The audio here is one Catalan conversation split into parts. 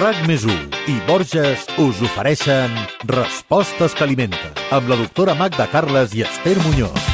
RAC més i Borges us ofereixen Respostes que alimenten amb la doctora Magda Carles i Esther Muñoz.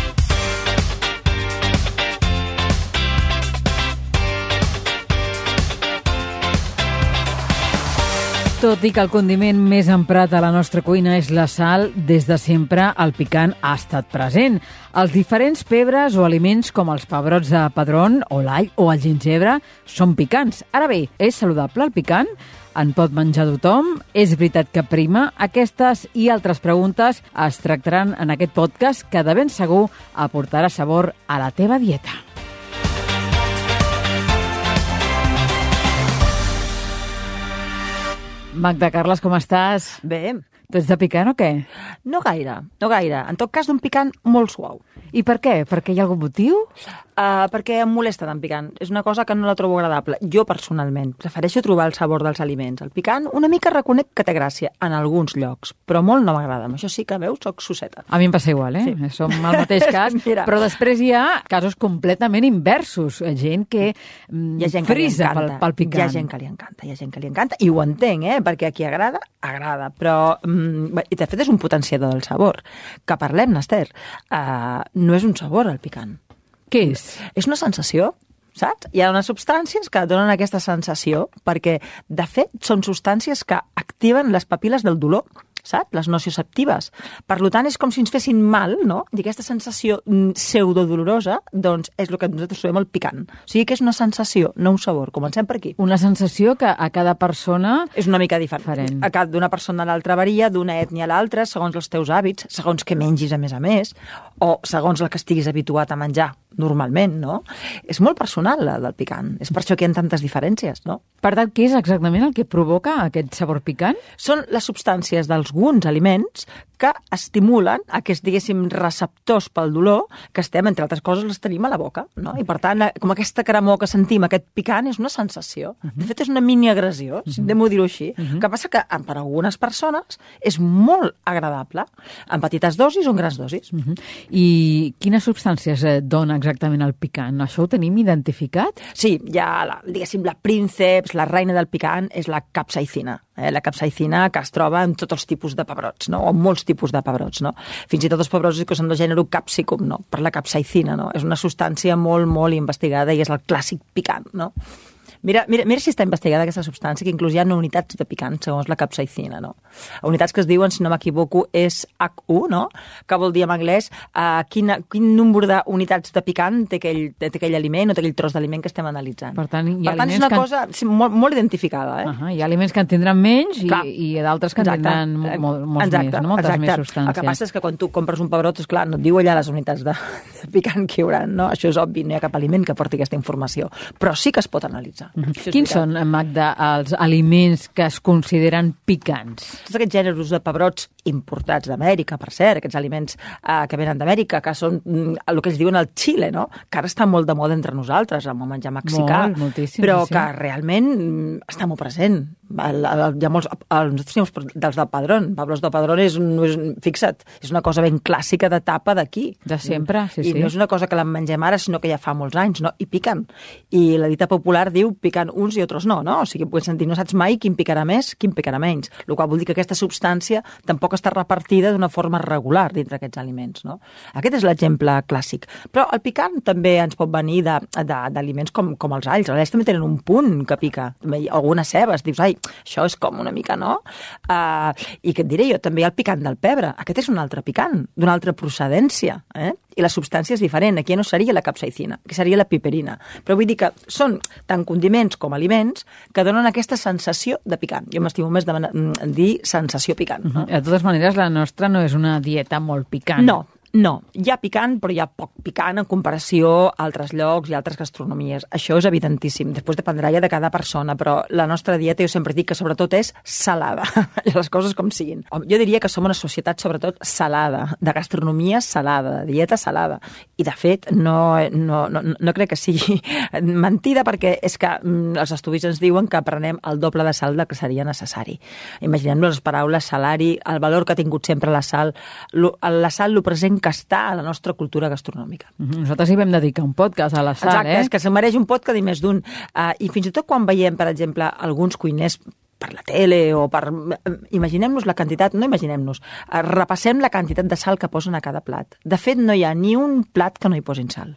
Tot i que el condiment més emprat a la nostra cuina és la sal, des de sempre el picant ha estat present. Els diferents pebres o aliments com els pebrots de padrón o l'all o el gingebre són picants. Ara bé, és saludable el picant? En pot menjar tothom? És veritat que prima? Aquestes i altres preguntes es tractaran en aquest podcast que de ben segur aportarà sabor a la teva dieta. Magda Carles, com estàs? Bé, Tu ets de picant o què? no gaire, no gaire. En tot cas, d'un picant molt suau. I per què? Perquè hi ha algun motiu? Uh, perquè em molesta tan picant. És una cosa que no la trobo agradable. Jo, personalment, prefereixo trobar el sabor dels aliments. El picant, una mica reconec que té gràcia en alguns llocs, però molt no m'agrada. Això sí que, veus, soc suceta. A mi em passa igual, eh? Sí. Som al mateix cas, però després hi ha casos completament inversos. Gent que mm, Hi ha gent que li frisa pel, pel picant. Hi ha gent que li encanta, hi ha gent que li encanta. I ho entenc, eh? Perquè a qui agrada, agrada. Però, mm, i de fet, és un potenciador del sabor. Que parlem, Esther. Uh, no és un sabor, el picant. Què és? és una sensació, saps? Hi ha unes substàncies que donen aquesta sensació perquè, de fet, són substàncies que activen les papil·les del dolor, saps? Les nocioceptives. Per tant, és com si ens fessin mal, no? I aquesta sensació mm, pseudodolorosa, doncs, és el que nosaltres trobem el picant. O sigui que és una sensació, no un sabor. Comencem per aquí. Una sensació que a cada persona... És una mica diferent. Diferent. A cada d'una persona a l'altra varia, d'una ètnia a l'altra, segons els teus hàbits, segons que mengis a més a més, o segons el que estiguis habituat a menjar normalment, no? És molt personal, la del picant. És per això que hi ha tantes diferències, no? Per tant, què és exactament el que provoca aquest sabor picant? Són les substàncies d'alguns aliments que estimulen aquests, diguéssim, receptors pel dolor que estem, entre altres coses, les tenim a la boca, no? I, per tant, com aquesta cremor que sentim, aquest picant, és una sensació. De fet, és una mini-agressió, si anem-ho dir-ho així. El que passa que, per algunes persones, és molt agradable, en petites dosis o en grans dosis. Uh -huh. I quines substàncies eh, dona exactament el picant? Això ho tenim identificat? Sí, ha, la, diguéssim, la prínceps, la reina del picant, és la capsaicina. Eh? La capsaicina que es troba en tots els tipus de pebrots, no? o en molts tipus de pebrots. No? Fins i tot els pebrots que són del gènere capsicum, no? per la capsaicina. No? És una substància molt, molt investigada i és el clàssic picant. No? Mira, mira, mira si està investigada aquesta substància, que inclús hi ha unitats de picant, segons la capsaicina, no? Unitats que es diuen, si no m'equivoco, és H1, no? Que vol dir en anglès uh, quina, quin número d'unitats de picant té aquell, té aquell aliment o té aquell tros d'aliment que estem analitzant. Per tant, hi ha per tant és una que- cosa sí, molt, molt identificada, eh? Uh -huh. Hi ha aliments que en tindran menys i, Clar. i d'altres que en tindran mo- mo- molts exacte, més, no? moltes exacte. més substàncies. El que passa és que quan tu compres un pebrot, és clar, no et diu allà les unitats de, de picant que hi haurà, no? Això és obvi, no hi ha cap aliment que porti aquesta informació. Però sí que es pot analitzar. Això. Quins són, Magda, els aliments que es consideren picants? tots aquests gèneres de pebrots importats d'Amèrica, per cert, aquests aliments eh, que venen d'Amèrica, que són mm, el que ells diuen el xile, no? que ara està molt de moda entre nosaltres, amb el menjar mexicà, Molt, però sí. que realment mm, està molt present. El, el, hi ha molts, el, nosaltres tenim dels del Padrón. Pablos del Padrón és, no és, fixa't, és una cosa ben clàssica d'etapa d'aquí. De sempre, sí, I sí. no és una cosa que la mengem ara, sinó que ja fa molts anys, no? I piquen. I la dita popular diu piquen uns i altres no, no? O sigui, puedes sentir, no saps mai quin picarà més, quin picarà menys. El qual vol dir que aquesta substància tampoc està repartida d'una forma regular dintre aquests aliments, no? Aquest és l'exemple clàssic. Però el picant també ens pot venir de- de- d'aliments com, com els alls. Els alls també tenen un punt que pica. Algunes cebes, dius, ai, això és com una mica, no? Uh, I què et diré jo? També hi ha el picant del pebre. Aquest és un altre picant, d'una altra procedència, eh? I la substància és diferent. Aquí no seria la capsaicina, aquí seria la piperina. Però vull dir que són tant condiments com aliments que donen aquesta sensació de picant. Jo m'estimo més de mm, dir sensació picant. No? De totes maneres, la nostra no és una dieta molt picant. No, no. Hi ha picant, però hi ha poc picant en comparació a altres llocs i altres gastronomies. Això és evidentíssim. Després dependrà ja de cada persona, però la nostra dieta jo sempre dic que sobretot és salada. Les coses com siguin. Jo diria que som una societat sobretot salada, de gastronomia salada, de dieta salada. I de fet, no, no, no, no crec que sigui mentida perquè és que mm, els estudis ens diuen que prenem el doble de sal del que seria necessari. Imaginem-nos les paraules salari, el valor que ha tingut sempre la sal, la sal, lo present que està a la nostra cultura gastronòmica. Mhm. Nosaltres hi vam dedicar un podcast a la sal, Exacte, eh? és que se mereix un podcast i més d'un. Uh, I fins i tot quan veiem, per exemple, alguns cuiners per la tele o per... Imaginem-nos la quantitat, no imaginem-nos, eh, repassem la quantitat de sal que posen a cada plat. De fet, no hi ha ni un plat que no hi posin sal.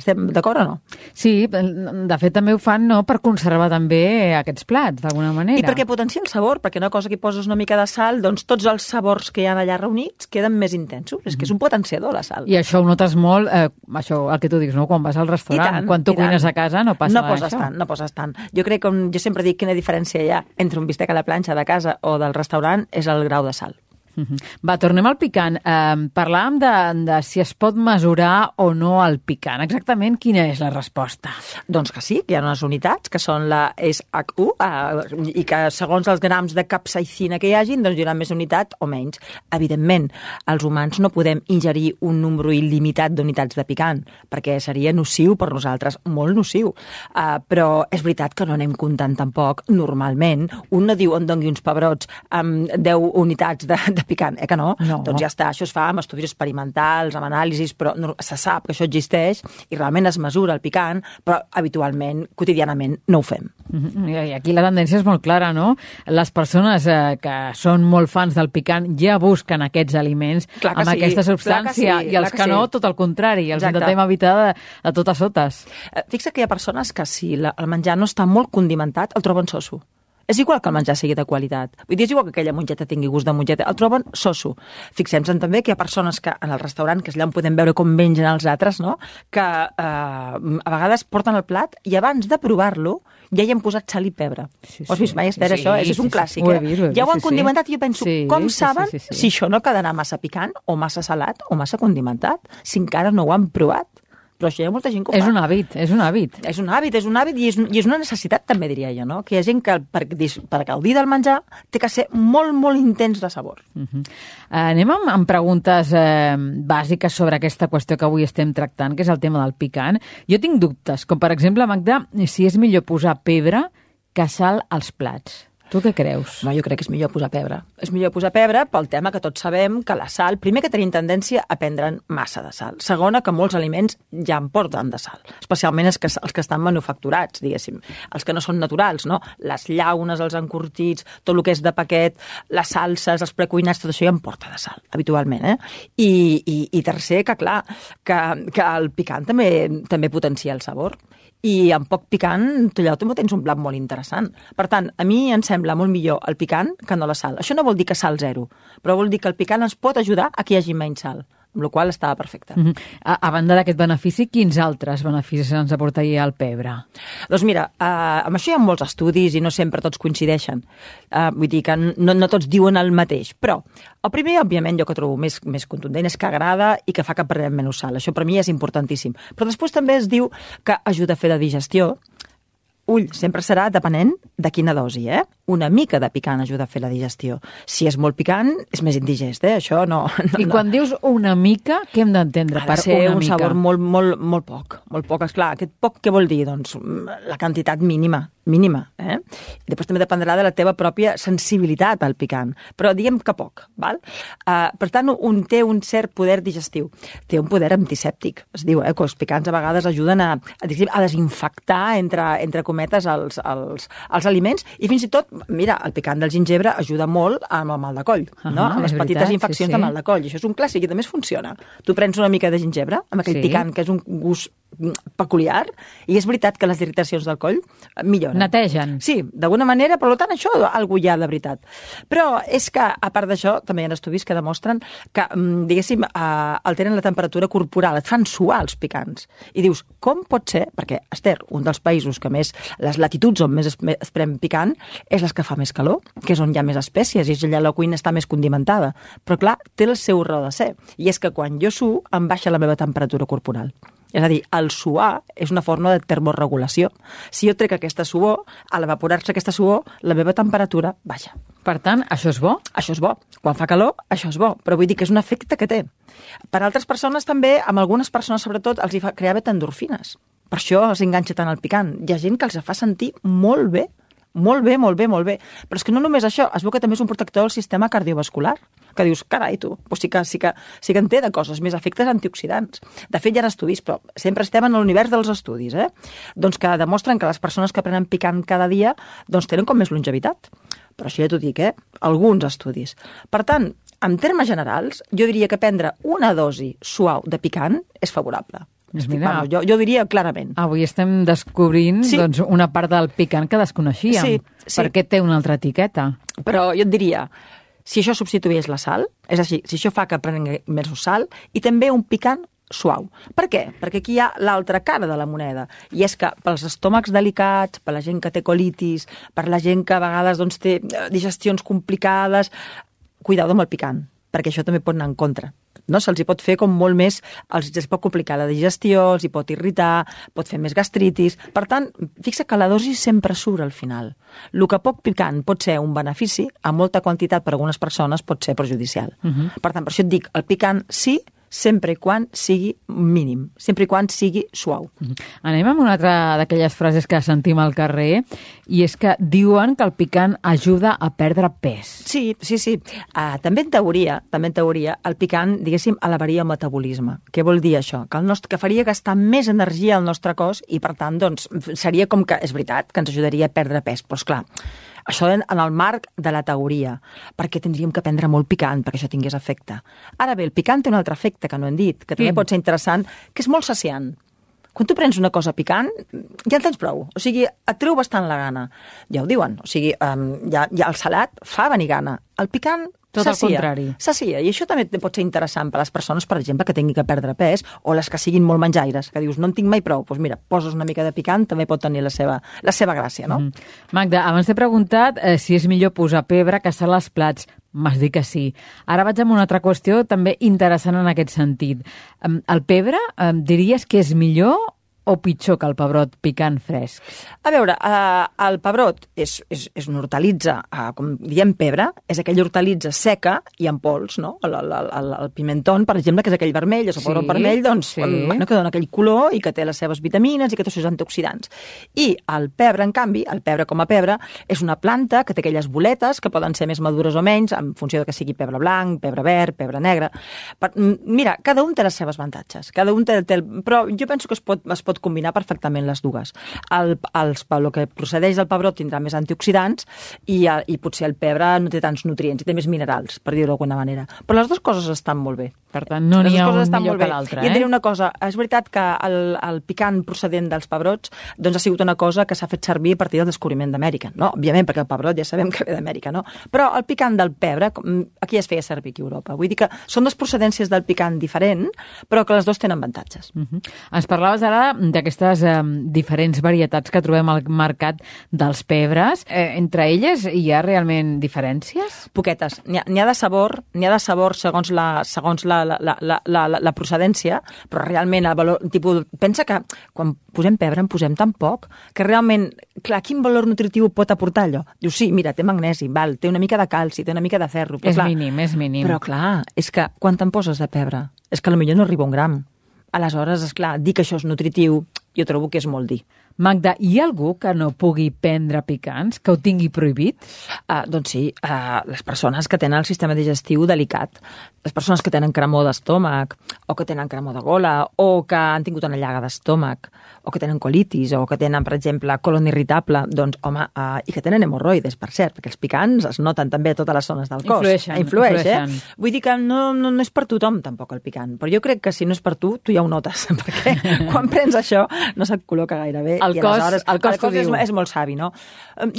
Estem d'acord o no? Sí, de fet també ho fan no, per conservar també aquests plats, d'alguna manera. I perquè potencia el sabor, perquè una cosa que hi poses una mica de sal, doncs tots els sabors que hi ha allà reunits queden més intensos. Mm -hmm. És que és un potenciador, la sal. I això ho notes molt, eh, això, el que tu dius, no? quan vas al restaurant, tant, quan tu cuines a casa no passa no poses això. tant, no poses tant. Jo crec que, jo sempre dic quina diferència hi ha entre un bistec a la planxa de casa o del restaurant és el grau de sal. -huh. Va, tornem al picant. Eh, parlàvem de, de si es pot mesurar o no el picant. Exactament quina és la resposta? Doncs que sí, que hi ha unes unitats que són la SHU eh, i que segons els grams de capsaicina que hi hagin, doncs hi haurà més unitat o menys. Evidentment, els humans no podem ingerir un número il·limitat d'unitats de picant, perquè seria nociu per nosaltres, molt nociu. Eh, però és veritat que no anem comptant tampoc, normalment. Un no diu on dongui uns pebrots amb 10 unitats de, de picant, eh que no? no? Doncs ja està, això es fa amb estudis experimentals, amb anàlisis, però no, se sap que això existeix i realment es mesura el picant, però habitualment, quotidianament, no ho fem. -huh. I aquí la tendència és molt clara, no? Les persones eh, que són molt fans del picant ja busquen aquests aliments amb sí, aquesta substància sí, i els que, que no, sí. tot el contrari, els Exacte. intentem evitar de, de totes sotes. Eh, Fixa que hi ha persones que si la, el menjar no està molt condimentat, el troben soso. És igual que el menjar sigui de qualitat. Vull dir, és igual que aquella mongeta tingui gust de mongeta. El troben soso. Fixem-nos també que hi ha persones que en el restaurant, que és allà on podem veure com mengen els altres, no? que eh, a vegades porten el plat i abans de provar-lo ja hi han posat sal i pebre. Sí, Ho has vist mai, Esther, sí, això? És, és un sí, sí. clàssic, Ho eh? vist, ho he ja ho vist, han sí, sí. condimentat i jo penso, Sí, com sí, saben sí, sí, sí. si això no quedarà massa picant o massa salat o massa condimentat? Si encara no ho han provat. Però això hi ha molta gent que ho És fa. un hàbit, és un hàbit. És un hàbit, és un hàbit i és, i és una necessitat també, diria jo, no? Que hi ha gent que per, per gaudir del menjar té que ser molt, molt intens de sabor. Uh -huh. Anem amb, amb preguntes eh, bàsiques sobre aquesta qüestió que avui estem tractant, que és el tema del picant. Jo tinc dubtes, com per exemple, Magda, si és millor posar pebre que sal als plats. Tu què creus? No, jo crec que és millor posar pebre. És millor posar pebre pel tema que tots sabem que la sal, primer que tenim tendència a prendre'n massa de sal. Segona, que molts aliments ja en porten de sal. Especialment els que, els que estan manufacturats, diguéssim. Els que no són naturals, no? Les llaunes, els encurtits, tot el que és de paquet, les salses, els precuinats, tot això ja en porta de sal, habitualment, eh? I, i, i tercer, que clar, que, que el picant també, també potencia el sabor i amb poc picant tu allò també tens un plat molt interessant. Per tant, a mi em sembla molt millor el picant que no la sal. Això no vol dir que sal zero, però vol dir que el picant ens pot ajudar a que hi hagi menys sal, amb la qual estava perfecte. Uh -huh. a, a banda d'aquest benefici, quins altres beneficis ens aportaria el pebre? Doncs mira, uh, amb això hi ha molts estudis i no sempre tots coincideixen. Uh, vull dir que no, no tots diuen el mateix. Però el primer, òbviament, jo que trobo més, més contundent és que agrada i que fa que perdem menys sal. Això per mi és importantíssim. Però després també es diu que ajuda a fer la digestió. Ull, sempre serà depenent de quina dosi, eh? Una mica de picant ajuda a fer la digestió. Si és molt picant, és més indigest, eh? Això no... no I quan dius una mica, què hem d'entendre per ser una un mica? sabor molt, molt, molt poc. Molt poc, esclar. Aquest poc què vol dir? Doncs mm, la quantitat mínima, mínima. Eh? I després també dependrà de la teva pròpia sensibilitat al picant. Però diguem que poc, val? Uh, per tant, un té un cert poder digestiu. Té un poder antisèptic. Es diu eh, que els picants a vegades ajuden a, a desinfectar, entre, entre cometes, els, els, els aliments. I fins i tot, mira, el picant del gingebre ajuda molt amb el mal de coll, Ah, no? amb les petites veritat, infeccions sí, sí. de mal de coll. Això és un clàssic i també es funciona. Tu prens una mica de gingebre, amb aquell Sí. picant que és un gust mm, peculiar, i és veritat que les irritacions del coll eh, milloren. Netegen. Sí, d'alguna manera, per tant, això algú hi ha de veritat. Però és que, a part d'això, també hi ha estudis que demostren que, mm, diguéssim, eh, alteren la temperatura corporal, et fan suar els picants. I dius, com pot ser? Perquè, Esther, un dels països que més, les latituds on més es, es pren picant, és les que fa més calor, que és on hi ha més espècies, i és allà la cuina està més condimentada. Però, clar, té el seu raó de ser. I és que quan jo suo, em baixa la meva temperatura corporal. És a dir, el suar és una forma de termorregulació. Si jo trec aquesta suor, a l'evaporar-se aquesta suor, la meva temperatura baixa. Per tant, això és bo? Això és bo. Quan fa calor, això és bo. Però vull dir que és un efecte que té. Per altres persones també, amb algunes persones sobretot, els hi fa crear endorfines. Per això s'enganxa tant al picant. Hi ha gent que els fa sentir molt bé molt bé, molt bé, molt bé. Però és que no només això, es veu que també és un protector del sistema cardiovascular. Que dius, carai, tu, pues sí que, sí que, sí que en té de coses, més efectes antioxidants. De fet, hi ha estudis, però sempre estem en l'univers dels estudis, eh? Doncs que demostren que les persones que prenen picant cada dia doncs tenen com més longevitat. però això ja t'ho dic, eh? Alguns estudis. Per tant, en termes generals, jo diria que prendre una dosi suau de picant és favorable. Estic- mira. vamos, jo, jo diria clarament. Avui estem descobrint Sí. doncs, una part del picant que desconeixíem, Sí, sí. perquè té una altra etiqueta. Però jo et diria, si això substituís la sal, és així, si això fa que prengui més sal, i també un picant suau. Per què? Perquè aquí hi ha l'altra cara de la moneda, i és que pels estómacs delicats, per la gent que té colitis, per la gent que a vegades doncs, té eh, digestions complicades, cuidado amb el picant, perquè això també pot anar en contra. No? Se'ls hi pot fer com molt més, els, els pot complicar la digestió, els hi pot irritar, pot fer més gastritis. Per tant, fixa que la dosi sempre surt al final. El que poc picant pot ser un benefici, a molta quantitat per a algunes persones pot ser perjudicial. Uh -huh. Per tant, per això et dic, el picant sí, sempre i quan sigui mínim, sempre i quan sigui suau. Anem amb una altra d'aquelles frases que sentim al carrer, i és que diuen que el picant ajuda a perdre pes. Sí, sí, sí. Uh, també en teoria, també en teoria, el picant, diguéssim, elevaria el metabolisme. Què vol dir això? Que, el nostre, que faria gastar més energia al nostre cos i, per tant, doncs, seria com que, és veritat, que ens ajudaria a perdre pes. Però, esclar, això en, en el marc de la teoria, perquè tindríem que prendre molt picant perquè això tingués efecte. Ara bé, el picant té un altre efecte que no hem dit, que també Quin? pot ser interessant, que és molt saciant. Quan tu prens una cosa picant, ja en tens prou. O sigui, et treu bastant la gana. Ja ho diuen. O sigui, um, ja, ja el salat fa venir gana. El picant Tot el sacia. contrari. Sacia. I això també pot ser interessant per a les persones, per exemple, que tinguin que perdre pes o les que siguin molt menjaires, que dius, no en tinc mai prou. Doncs mira, poses una mica de picant, també pot tenir la seva, la seva gràcia, no? Mm. Magda, abans t'he preguntat eh, si és millor posar pebre que sal als plats. M'has dit que sí. Ara vaig amb una altra qüestió també interessant en aquest sentit. El pebre, em, diries que és millor o pitjor que el pebrot picant fresc? A veure, eh, el pebrot és, és, és una hortalitza, eh, com diem pebre, és aquella hortalitza seca i en pols, no? El, el, el, el pimentón, per exemple, que és aquell vermell, és el Sí, pebrot vermell, doncs, sí. bueno, que dona aquell color i que té les seves vitamines i que té els seus antioxidants. I el pebre, en canvi, el pebre com a pebre, és una planta que té aquelles boletes que poden ser més madures o menys, en funció de que sigui pebre blanc, pebre verd, pebre negre. Per, mira, cada un té les seves avantatges, cada un té, té el, però jo penso que es pot, es pot combinar perfectament les dues. El, els, el que procedeix del pebrot tindrà més antioxidants i, el, i potser el pebre no té tants nutrients i té més minerals, per dir-ho d'alguna manera. Però les dues coses estan molt bé. Per tant, no n'hi ha un estan millor que l'altre, I et diré eh? una cosa, és veritat que el, el picant procedent dels pebrots doncs ha sigut una cosa que s'ha fet servir a partir del descobriment d'Amèrica. No? Òbviament, perquè el pebrot ja sabem que ve d'Amèrica, no? Però el picant del pebre, aquí es feia servir aquí a Europa. Vull dir que són dues procedències del picant diferent, però que les dues tenen avantatges. Uh -huh. Ens parlaves ara d'aquestes eh, diferents varietats que trobem al mercat dels pebres. Eh, entre elles hi ha realment diferències? poquetes. N'hi ha, ha de sabor, n'hi ha de sabor segons la, segons la, la, la, la, la, la procedència, però realment el valor... Tipus, pensa que quan posem pebre en posem tan poc que realment, clar, quin valor nutritiu pot aportar allò? Diu, sí, mira, té magnesi, val, té una mica de calci, té una mica de ferro. Però, És clar, mínim, és mínim. Però clar, és que quan te'n poses de pebre? És que potser no arriba un gram. Aleshores, és clar, dir que això és nutritiu, jo trobo que és molt dir. Magda, hi ha algú que no pugui prendre picants, que ho tingui prohibit? Uh, doncs sí, uh, les persones que tenen el sistema digestiu delicat, les persones que tenen cremor d'estómac, o que tenen cremor de gola, o que han tingut una llaga d'estómac, o que tenen colitis, o que tenen, per exemple, colon irritable, doncs, home, uh, i que tenen hemorroides, per cert, perquè els picants es noten també a totes les zones del cos. Influeixen, Influeix, influeixen. eh? Vull dir que no, no, no és per tothom, tampoc, el picant. Però jo crec que si no és per tu, tu ja ho notes, perquè quan prens això no se't col·loca gaire bé. El i cos- aleshores, el cos t'ho és, diu. és molt savi, no?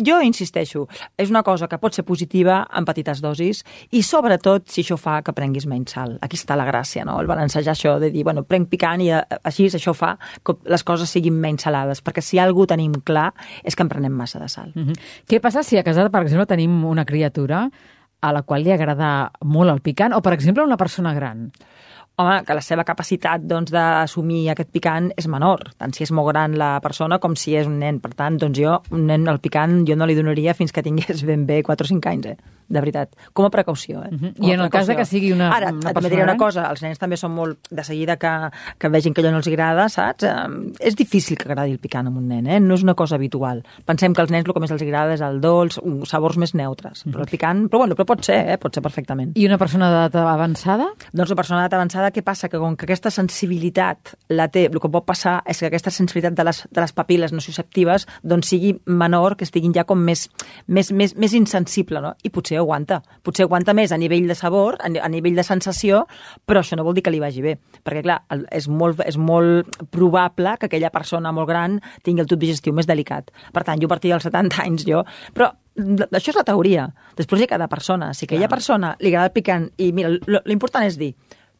Jo insisteixo, és una cosa que pot ser positiva en petites dosis i sobretot si això fa que prenguis menys sal. Aquí està la gràcia, no? El balancejar això de dir, bueno, prenc picant i eh, així això fa que les coses siguin menys salades, perquè si algú tenim clar és que en prenem massa de sal. Uh -huh. Què passa si a casa, per exemple, tenim una criatura a la qual li agrada molt el picant, o, per exemple, una persona gran? Home, que la seva capacitat doncs, d'assumir aquest picant és menor, tant si és molt gran la persona com si és un nen. Per tant, doncs jo, un nen al picant jo no li donaria fins que tingués ben bé 4 o 5 anys, eh? de veritat. Com a precaució, eh? Mhm. Com a I en el cas de que sigui una- Ara, una persona diré una cosa, els nens també són molt... De seguida que, que vegin que allò no els agrada, saps? Eh, és difícil que agradi el picant a un nen, eh? No és una cosa habitual. Pensem que als nens el que més els agrada és el dolç, sabors més neutres. Però el picant... Però bueno, però pot ser, eh? Pot ser perfectament. I una persona d'edat avançada? Doncs la persona d'edat avançada què passa? Que com que aquesta sensibilitat la té, el que pot passar és que aquesta sensibilitat de les, de les papil·les nociceptives doncs sigui menor, que estiguin ja com més, més, més, més insensible, no? I potser aguanta. Potser aguanta més a nivell de sabor, a, a nivell de sensació, però això no vol dir que li vagi bé. Perquè, clar, és, molt, és molt probable que aquella persona molt gran tingui el tub digestiu més delicat. Per tant, jo a partir dels 70 anys, jo... Però això és la teoria. Després hi ha cada persona. Si ha persona li agrada el picant i mira, l'important és dir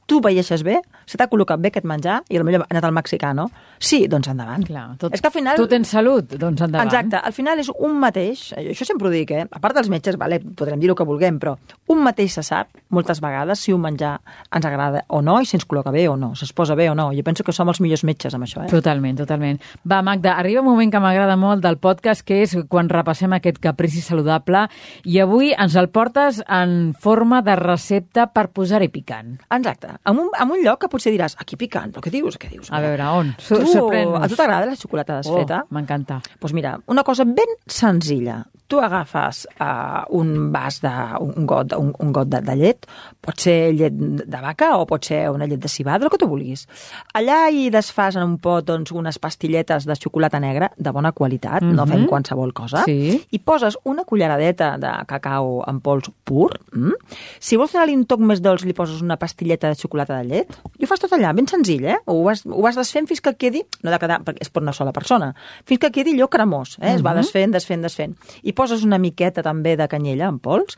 tu veieixes bé, se t'ha col·locat bé aquest menjar i potser ha anat al mexicà, no? Sí, doncs endavant. Clar, tot, és que al final... Tu tens salut, doncs endavant. Exacte, al final és un mateix, això sempre ho dic, eh? a part dels metges, vale, podrem dir el que vulguem, però un mateix se sap moltes vegades si un menjar ens agrada o no i si ens col·loca bé o no, si es posa bé o no. Jo penso que som els millors metges amb això. Eh? Totalment, totalment. Va, Magda, arriba un moment que m'agrada molt del podcast, que és quan repassem aquest caprici saludable i avui ens el portes en forma de recepta per posar-hi picant. Exacte en un, en un lloc que potser diràs, aquí picant, però què dius? Què dius? A veure, on? Tu, a tu t'agrada la xocolata desfeta? Oh, M'encanta. Doncs pues mira, una cosa ben senzilla tu agafes uh, un vas de, un got, un, un got de, de llet, pot ser llet de vaca o pot ser una llet de cibada, el que tu vulguis. Allà hi desfas en un pot doncs, unes pastilletes de xocolata negra de bona qualitat, mm -hmm. no fem mhm. qualsevol cosa, sí. i poses una culleradeta de cacau en pols pur. Mm? Si vols donar-li un toc més dolç, li poses una pastilleta de xocolata de llet. I ho fas tot allà, ben senzill, eh? Ho vas, ho vas desfent fins que quedi, no ha de quedar, perquè és per una sola persona, fins que quedi allò cremós, eh? Mm -hmm. Es va mhm. desfent, desfent, desfent. I poses una miqueta també de canyella en pols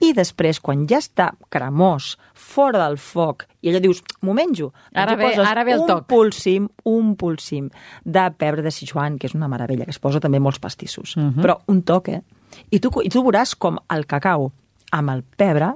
i després, quan ja està cremós, fora del foc, i allò dius, m'ho menjo. Ara ve, ara ve el un toc. Pulsim, un pulsim de pebre de Sichuan, que és una meravella, que es posa també molts pastissos. Uh mhm. -huh. Però un toc, eh? I tu, I tu veuràs com el cacau amb el pebre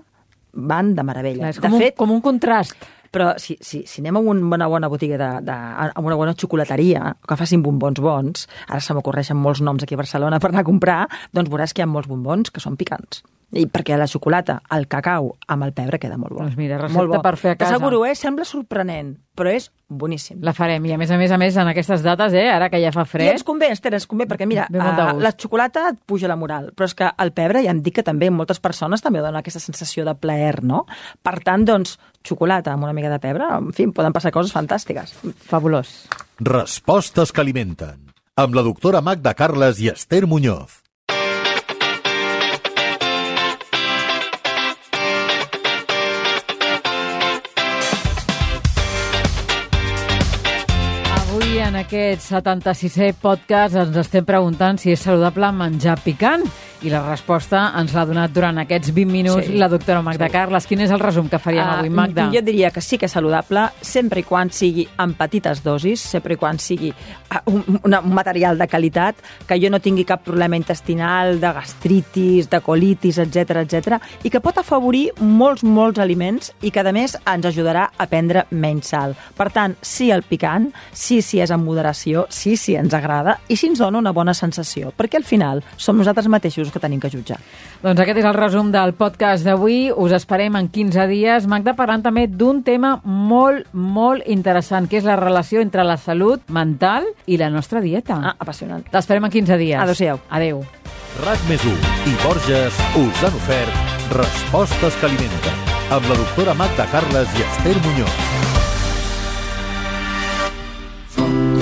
van de meravella. És com, de fet, un, com un contrast però si, si, si anem a una bona botiga, de, de, a una bona xocolateria, que facin bombons bons, ara se m'ocorreixen molts noms aquí a Barcelona per anar a comprar, doncs veuràs que hi ha molts bombons que són picants. I perquè la xocolata, el cacau amb el pebre queda molt bo. Doncs mira, recepta molt bo. per fer a casa. T'asseguro, eh? Sembla sorprenent, però és boníssim. La farem, i a més a més, a més, en aquestes dates, eh? Ara que ja fa fred... I ens convé, Esther, ens convé, perquè mira, uh, la xocolata et puja la moral, però és que el pebre ja em dic que també moltes persones també donen aquesta sensació de plaer, no? Per tant, doncs, xocolata amb una mica de pebre, en fi, poden passar coses fantàstiques. Fabulós. Respostes que alimenten. Amb la doctora Magda Carles i Esther Muñoz. Aquest 76è podcast ens estem preguntant si és saludable menjar picant. I la resposta ens l'ha donat durant aquests 20 minuts sí, la doctora Magda sí. Carles. Quin és el resum que faríem uh, avui, Magda? Jo diria que sí que és saludable, sempre i quan sigui en petites dosis, sempre i quan sigui uh, un, un material de qualitat, que jo no tingui cap problema intestinal, de gastritis, de colitis, etc etc, i que pot afavorir molts, molts aliments i que, a més, ens ajudarà a prendre menys sal. Per tant, sí al picant, sí si és en moderació, sí si ens agrada i si ens dona una bona sensació, perquè al final som nosaltres mateixos que tenim que jutjar. Doncs aquest és el resum del podcast d'avui. Us esperem en 15 dies. Magda, parlant també d'un tema molt, molt interessant, que és la relació entre la salut mental i la nostra dieta. Ah, apassionant. T'esperem en 15 dies. Adéu-siau. Adéu. RAC més i Borges us han ofert Respostes que alimenten amb la doctora Magda Carles i Esther Muñoz.